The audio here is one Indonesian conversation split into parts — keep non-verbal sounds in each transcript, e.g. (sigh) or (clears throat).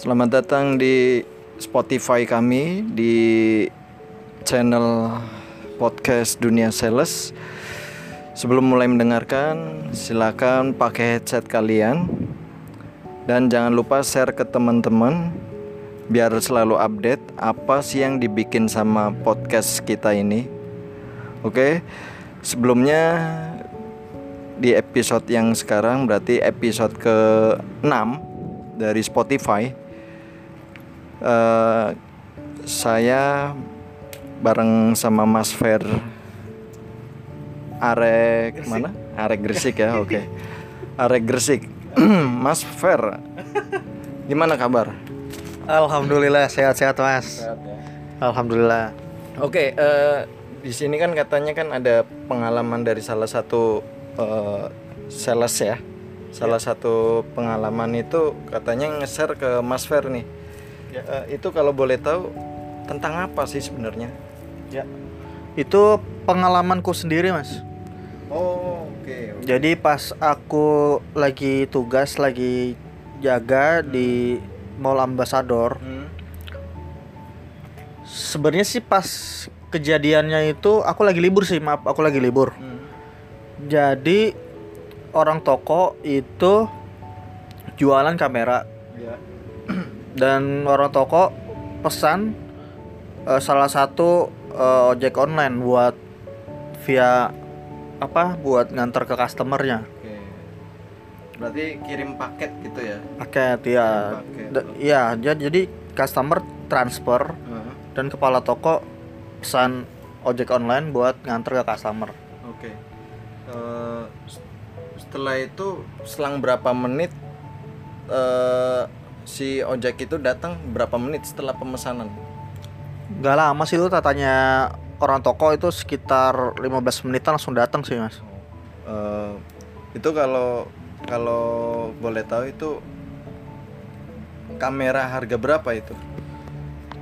Selamat datang di Spotify kami di channel podcast Dunia Sales. Sebelum mulai mendengarkan, silakan pakai headset kalian dan jangan lupa share ke teman-teman biar selalu update apa sih yang dibikin sama podcast kita ini. Oke. Sebelumnya di episode yang sekarang berarti episode ke-6 dari Spotify eh, saya bareng sama Mas Fer Arek mana? Arek Gresik ya, oke. (laughs) Arek Gresik. (clears throat) Mas Fer, gimana kabar? Alhamdulillah sehat-sehat mas. Alhamdulillah. Oke, eh, di sini kan katanya kan ada pengalaman dari salah satu eh, sales ya. Salah satu pengalaman itu katanya nge-share ke Mas Fer nih. Ya. Eh, itu kalau boleh tahu tentang apa sih sebenarnya? Ya. Itu pengalamanku sendiri mas. Oh, oke. Jadi pas aku lagi tugas lagi jaga di Mall Ambassador. Hmm. Sebenarnya sih pas kejadiannya itu aku lagi libur sih maaf aku lagi libur. Hmm. Jadi orang toko itu jualan kamera Ya. Dan orang toko pesan eh, salah satu eh, ojek online buat via apa buat nganter ke customernya Oke. Berarti kirim paket gitu ya? paket ya Paket. Iya ja- jadi customer transfer Heeh. dan kepala toko pesan ojek online buat nganter ke customer Oke. S- setelah itu selang berapa menit eh, si ojek itu datang berapa menit setelah pemesanan? nggak lama sih lu tatanya orang toko itu sekitar 15 menitan langsung datang sih mas Eh, itu kalau kalau boleh tahu itu kamera harga berapa itu?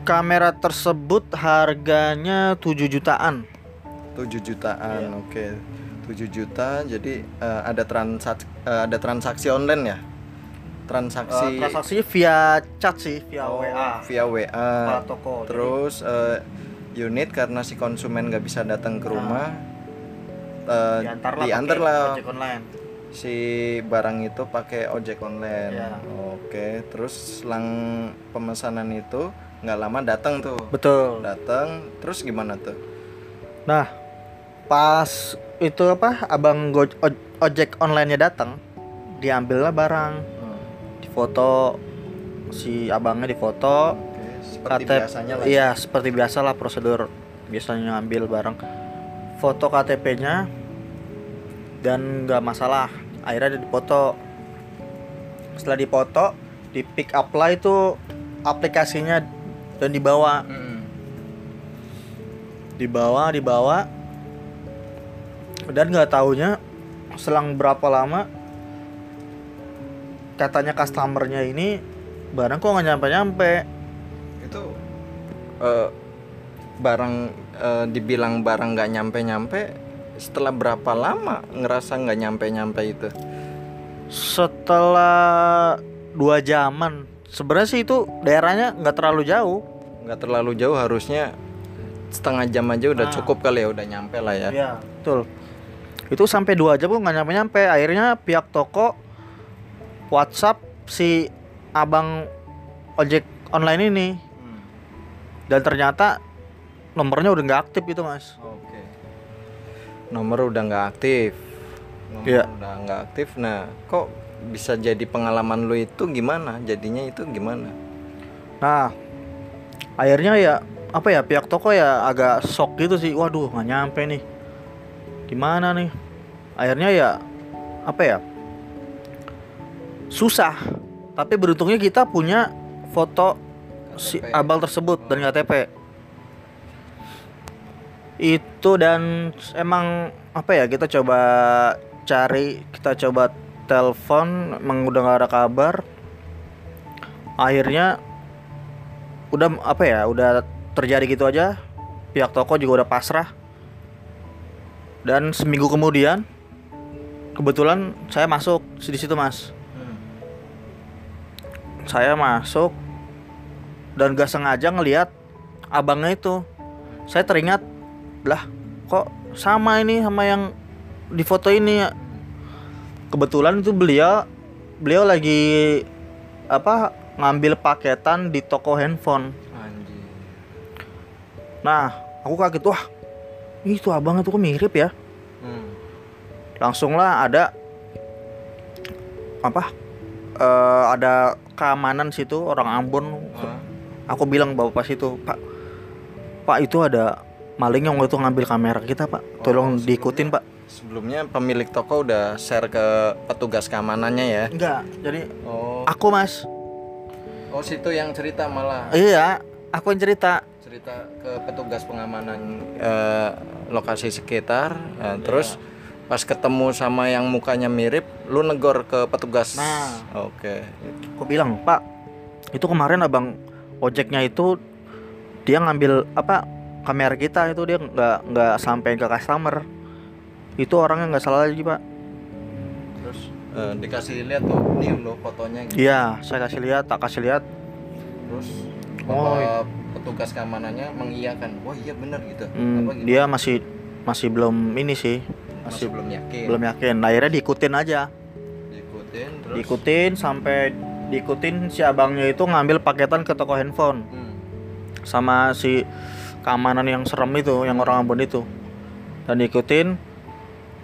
kamera tersebut harganya 7 jutaan 7 jutaan. Iya. Oke. 7 juta. Jadi eh, ada transaksi ada transaksi online ya? Transaksi Eh, transaksinya via chat sih via Oh, WA via WA. kepala toko Jadi- Terus eh, unit karena si konsumen nggak bisa datang ke rumah, eh, diantar lah diantar lah ojek online si barang itu pakai ojek online. Iya. Oke, terus selang pemesanan itu nggak lama datang tuh. betul Datang, terus gimana tuh? nah pas itu apa abang go- oj- ojek online nya datang diambillah barang difoto si abangnya difoto. Seperti KTP biasanya lah. iya seperti biasa lah prosedur biasanya ngambil barang foto KTP-nya dan nggak masalah akhirnya dia dipoto setelah dipoto di pick up lah itu aplikasinya dan dibawa. Hmm. dibawa dibawa. Dan nggak taunya selang berapa lama katanya customernya ini barang kok nggak nyampe nyampe Itu eh, barang eh, dibilang barang nggak nyampe-nyampe setelah berapa lama ngerasa nggak nyampe-nyampe itu? setelah dua jaman sebenarnya sih itu daerahnya nggak terlalu jauh nggak terlalu jauh harusnya setengah jam aja udah Ah. cukup kali ya udah nyampe lah ya Iya, betul. Itu sampai dua jam kok nggak nyampe-nyampe. Akhirnya pihak toko WhatsApp si abang ojek online ini Hmm, dan ternyata nomornya udah nggak aktif itu mas. oke nomor udah nggak aktif nomor Iya. udah nggak aktif nah kok bisa jadi pengalaman lu itu gimana jadinya itu gimana Nah, akhirnya ya apa ya pihak toko ya agak shock gitu sih. Waduh nggak nyampe nih. Gimana nih? Akhirnya ya apa ya? Susah. Tapi beruntungnya kita punya foto si abang tersebut dan KTP. Itu dan emang apa ya kita coba cari, kita coba telepon, emang udah nggak ada kabar. Akhirnya udah apa ya udah terjadi gitu aja pihak toko juga udah pasrah dan seminggu kemudian kebetulan saya masuk di situ mas. Saya masuk dan gak sengaja ngelihat abangnya itu saya teringat lah kok sama ini sama yang di foto ini kebetulan itu beliau beliau lagi apa ngambil paketan di toko handphone Anjir. nah aku kaget wah itu abang itu kok mirip ya Hmm. langsung lah ada apa eh, ada keamanan situ orang Ambon Ah. aku bilang bapak pas itu pak pak itu ada maling yang waktu itu ngambil kamera kita pak tolong Oh, diikutin pak Sebelumnya pemilik toko udah share ke petugas keamanannya ya. enggak jadi Oh. aku mas Oh, situ yang cerita malah iya aku yang cerita cerita ke petugas pengamanan eh, lokasi sekitar. Nah, terus pas ketemu sama yang mukanya mirip, lu negor ke petugas. Nah. Oke. aku bilang pak itu kemarin abang ojeknya itu dia ngambil apa kamera kita itu dia nggak nggak sampai ke customer itu orangnya nggak salah lagi pak Terus eh, dikasih lihat tuh, nih lo fotonya gitu. iya saya kasih lihat tak kasih lihat Terus Oh, apa petugas keamanannya mengiyakan, wah iya bener gitu. Hmm, Apa gimana? dia masih masih belum ini sih masih masih belum yakin. belum yakin akhirnya diikutin aja Diikutin terus. diikutin sampai diikutin si abangnya itu ngambil paketan ke toko handphone Hmm. sama si keamanan yang serem itu yang orang Ambon itu dan diikutin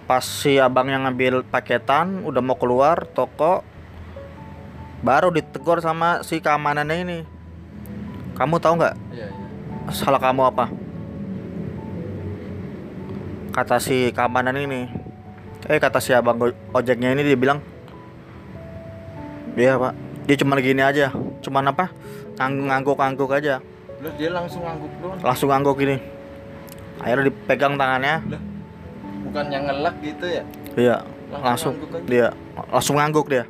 pas si abang yang ngambil paketan udah mau keluar toko baru ditegur sama si keamanannya ini kamu tahu nggak Iya, iya. salah kamu apa kata si keamanan ini. Eh kata si abang ojeknya ini dia bilang. Iya pak. Dia cuma gini aja. Cuman apa? Ngangguk-ngangguk aja. Terus dia langsung ngangguk doang. langsung ngangguk gini. Akhirnya dipegang tangannya. Bukan yang ngelak gitu ya. iya Langsung langsung ngangguk dia langsung ngangguk dia.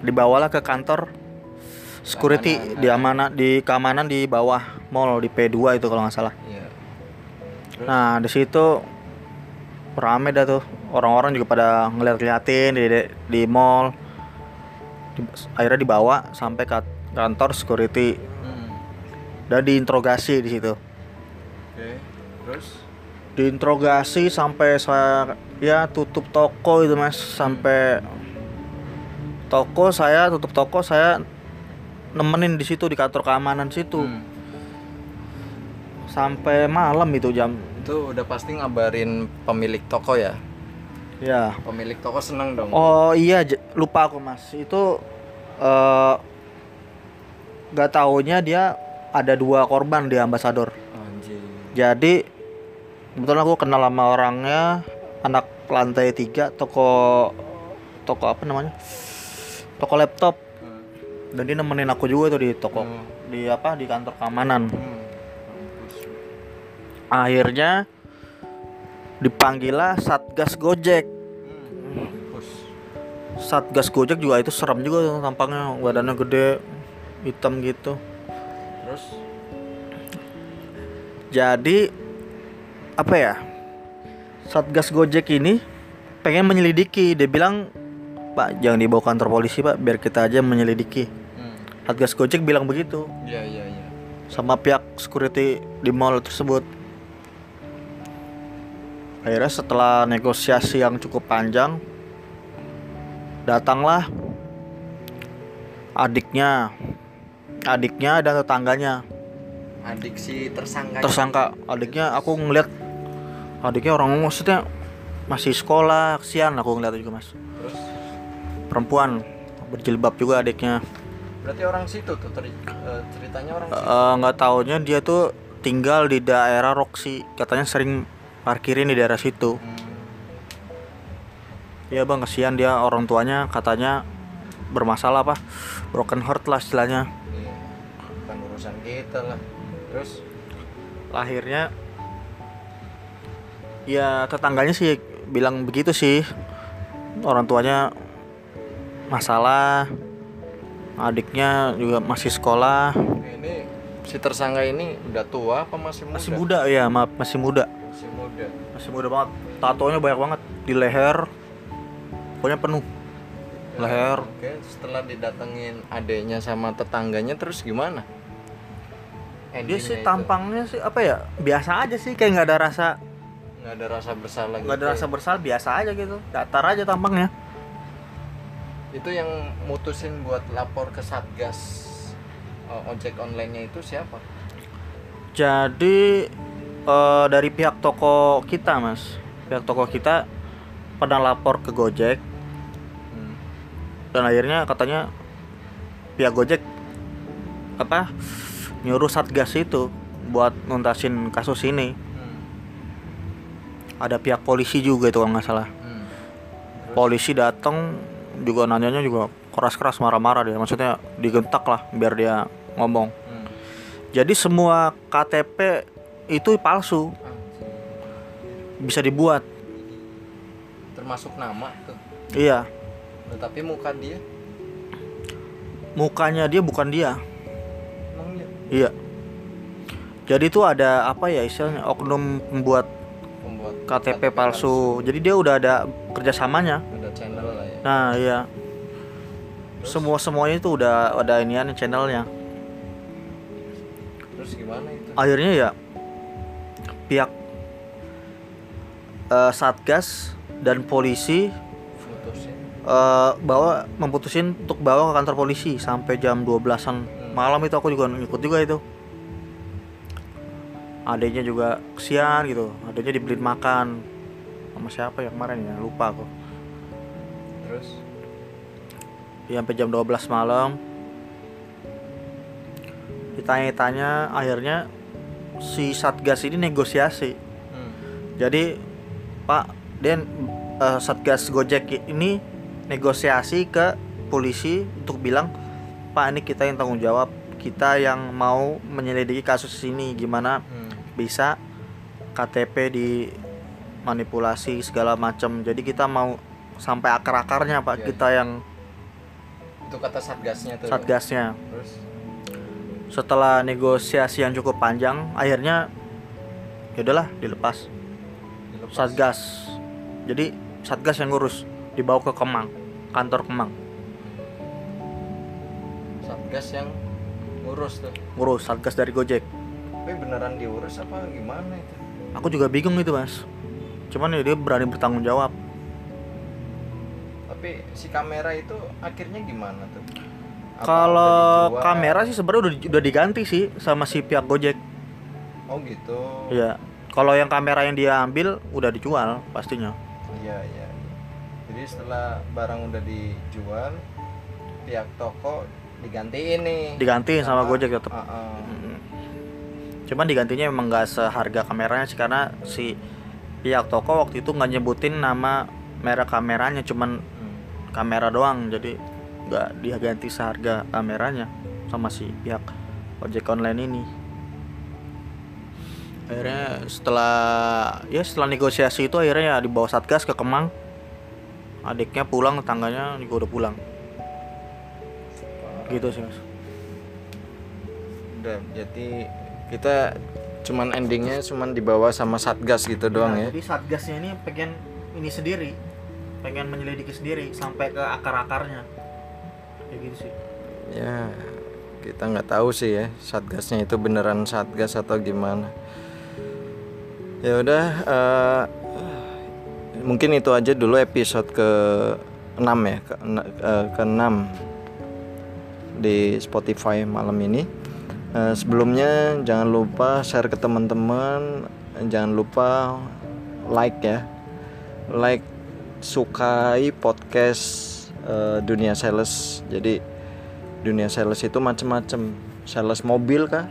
Dibawalah ke kantor security Keamanan. di di keamanan di bawah mall di P2 itu kalau nggak salah Nah di situ rame dah tuh orang-orang juga pada ngeliat-ngeliatin di, di, di mall. Di- akhirnya dibawa sampai ke kantor security Hmm. dan diinterogasi di situ. Oke. Terus Diinterogasi sampai saya ya tutup toko itu mas sampai toko saya tutup toko saya nemenin di situ di kantor keamanan situ Hmm. Sampai malam itu jam itu udah pasti ngabarin pemilik toko ya. ya Pemilik toko seneng dong. Oh iya lupa aku mas itu eh nggak taunya dia ada dua korban di ambasador. Anjir. Jadi kebetulan aku kenal sama orangnya anak lantai tiga toko toko apa namanya toko laptop Hmm. dan dia nemenin aku juga tuh di toko Hmm. di apa di kantor keamanan. Hmm. Akhirnya dipanggil lah satgas gojek. Satgas gojek juga itu serem juga tuh tampangnya badannya gede hitam gitu. Terus Jadi apa ya? Satgas Gojek ini pengen menyelidiki. Dia bilang, "Pak, jangan dibawa kantor polisi, Pak, biar kita aja menyelidiki." hmm. Satgas Gojek bilang begitu Iya, iya, iya. sama pihak security di mall tersebut. Akhirnya setelah negosiasi yang cukup panjang, datanglah adiknya, adiknya dan tetangganya. Adik si tersangka. tersangka. Adiknya aku ngeliat. Adiknya orang maksudnya masih sekolah kesian aku ngeliat juga mas. Terus? Perempuan berjilbab juga adiknya. Berarti orang situ tuh teri- eh, ceritanya orang situ. Eh, nggak taunya dia tuh tinggal di daerah Roxy. Katanya sering parkirin di daerah situ. Ya bang kesian dia. Orang tuanya katanya bermasalah apa broken heart lah istilahnya. Bukan urusan kita lah. Terus? Lahirnya ya tetangganya sih bilang begitu sih. Orang tuanya masalah adiknya juga masih sekolah. Ini si tersangka ini udah tua apa masih muda? masih muda ya maaf masih muda Muda. masih muda banget tatonya banyak banget di leher pokoknya penuh Oke. leher Oke, setelah didatengin adeknya sama tetangganya terus gimana? dia Endingnya sih itu? tampangnya sih apa ya biasa aja sih kayak nggak ada rasa nggak ada rasa bersalah nggak ada gitu rasa ya? bersalah biasa aja gitu datar aja tampangnya Itu yang mutusin buat lapor ke Satgas eh, ojek online-nya itu siapa? jadi eh, dari pihak toko kita mas pihak toko kita pernah lapor ke Gojek Hmm. dan akhirnya katanya pihak Gojek apa nyuruh satgas itu buat nuntasin kasus ini Hmm. ada pihak polisi juga itu kalau nggak salah Hmm. polisi datang juga nanyanya juga keras-keras marah-marah dia maksudnya digentak lah biar dia ngomong Hmm. jadi semua KTP itu palsu. Bisa dibuat. Termasuk nama tuh. iya. Tetapi muka dia? Mukanya dia bukan dia. Emang dia? Iya. Jadi itu ada apa ya istilahnya oknum pembuat pembuat KTP palsu. jadi dia udah ada kerjasamanya. Ada channel lah ya. nah iya. Terus? semua semuanya itu udah ada inian channelnya. Terus gimana itu? akhirnya ya pihak eh, satgas dan polisi eh, bawa memutusin untuk bawa ke kantor polisi sampai jam 12-an malam itu aku juga ngikut juga itu. Adanya juga kesian gitu adanya dibeliin makan. Sama siapa ya kemarin ya? Lupa aku. Terus? Ya, sampai jam 12 malam. Ditanya-tanya akhirnya si satgas ini negosiasi hmm. jadi Pak Den eh, satgas Gojek ini negosiasi ke polisi untuk bilang Pak ini kita yang tanggung jawab kita yang mau menyelidiki kasus ini gimana Hmm. bisa KTP di manipulasi segala macam jadi kita mau sampai akar-akarnya Pak Iya, kita yang Itu kata satgasnya tuh. ya? satgasnya Terus setelah negosiasi yang cukup panjang akhirnya ya udahlah dilepas dilepas. satgas jadi satgas yang ngurus dibawa ke Kemang kantor Kemang Satgas yang ngurus tuh. ngurus satgas dari Gojek Tapi beneran diurus apa gimana itu? aku juga bingung itu mas cuman ya dia berani bertanggung jawab Tapi si kamera itu akhirnya gimana tuh? Kalau dijual? kamera sih sebenarnya udah, udah diganti sih sama si pihak Gojek Oh gitu. ya kalau yang kamera yang dia ambil udah dijual pastinya Iya iya. iya. Jadi setelah barang udah dijual, pihak toko digantiin nih. digantiin sama Gojek tetap ah. Mm. cuman digantinya memang nggak seharga kameranya sih karena si pihak toko waktu itu nggak nyebutin nama merek kameranya cuman Hmm. kamera doang jadi nggak dia ganti seharga kameranya sama si pihak ojek online ini. Akhirnya setelah ya setelah negosiasi itu akhirnya ya dibawa satgas ke Kemang. Adiknya pulang tetangganya juga udah pulang. Gitu sih mas. Udah, jadi kita cuman endingnya cuman dibawa sama satgas gitu doang Nah, ya. jadi satgasnya ini pengen ini sendiri pengen menyelidiki sendiri sampai ke akar-akarnya kayak gitu sih Ya, kita nggak tahu sih ya satgasnya itu beneran satgas atau gimana. Ya udah, eh, mungkin itu aja dulu episode ke 6 ya, ke, ke 6 di Spotify malam ini. Eh, sebelumnya jangan lupa share ke teman-teman, jangan lupa like ya, like sukai podcast eh, dunia sales. Jadi dunia sales itu macem-macem. Sales mobil kah?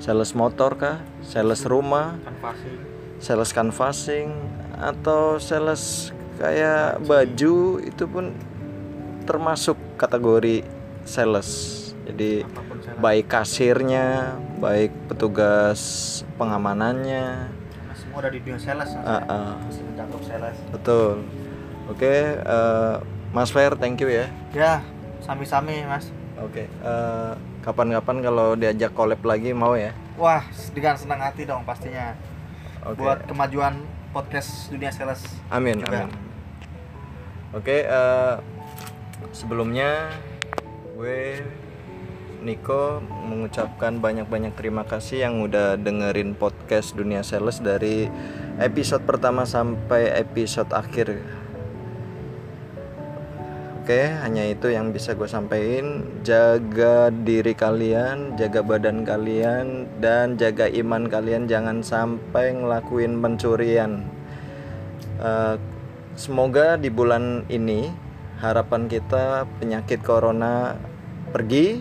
Sales motor kah? Sales rumah? Sales canvassing. Atau sales kayak baju itu pun termasuk kategori sales. Jadi baik kasirnya baik petugas pengamanannya. Nah, semua udah di dunia sales. Mencakup sales. Betul. Oke eh, Mas Fer thank you ya ya sami-sami mas Oke, eh, kapan-kapan kalau diajak collab lagi mau ya? wah dengan senang hati dong pastinya Oke. buat kemajuan podcast dunia sales Amin, juga. amin. Oke, eh, Sebelumnya gue Niko mengucapkan banyak-banyak terima kasih yang udah dengerin podcast Dunia Sales dari episode pertama sampai episode akhir. Oke, hanya itu yang bisa gue sampaikan. Jaga diri kalian, jaga badan kalian, dan jaga iman kalian. Jangan sampai ngelakuin pencurian. Eh, semoga di bulan ini harapan kita penyakit corona pergi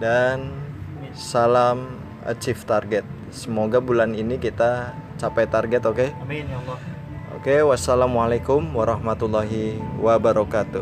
dan salam achieve target. Semoga bulan ini kita capai target, oke? Amin ya Allah. Oke, wassalamualaikum warahmatullahi wabarakatuh.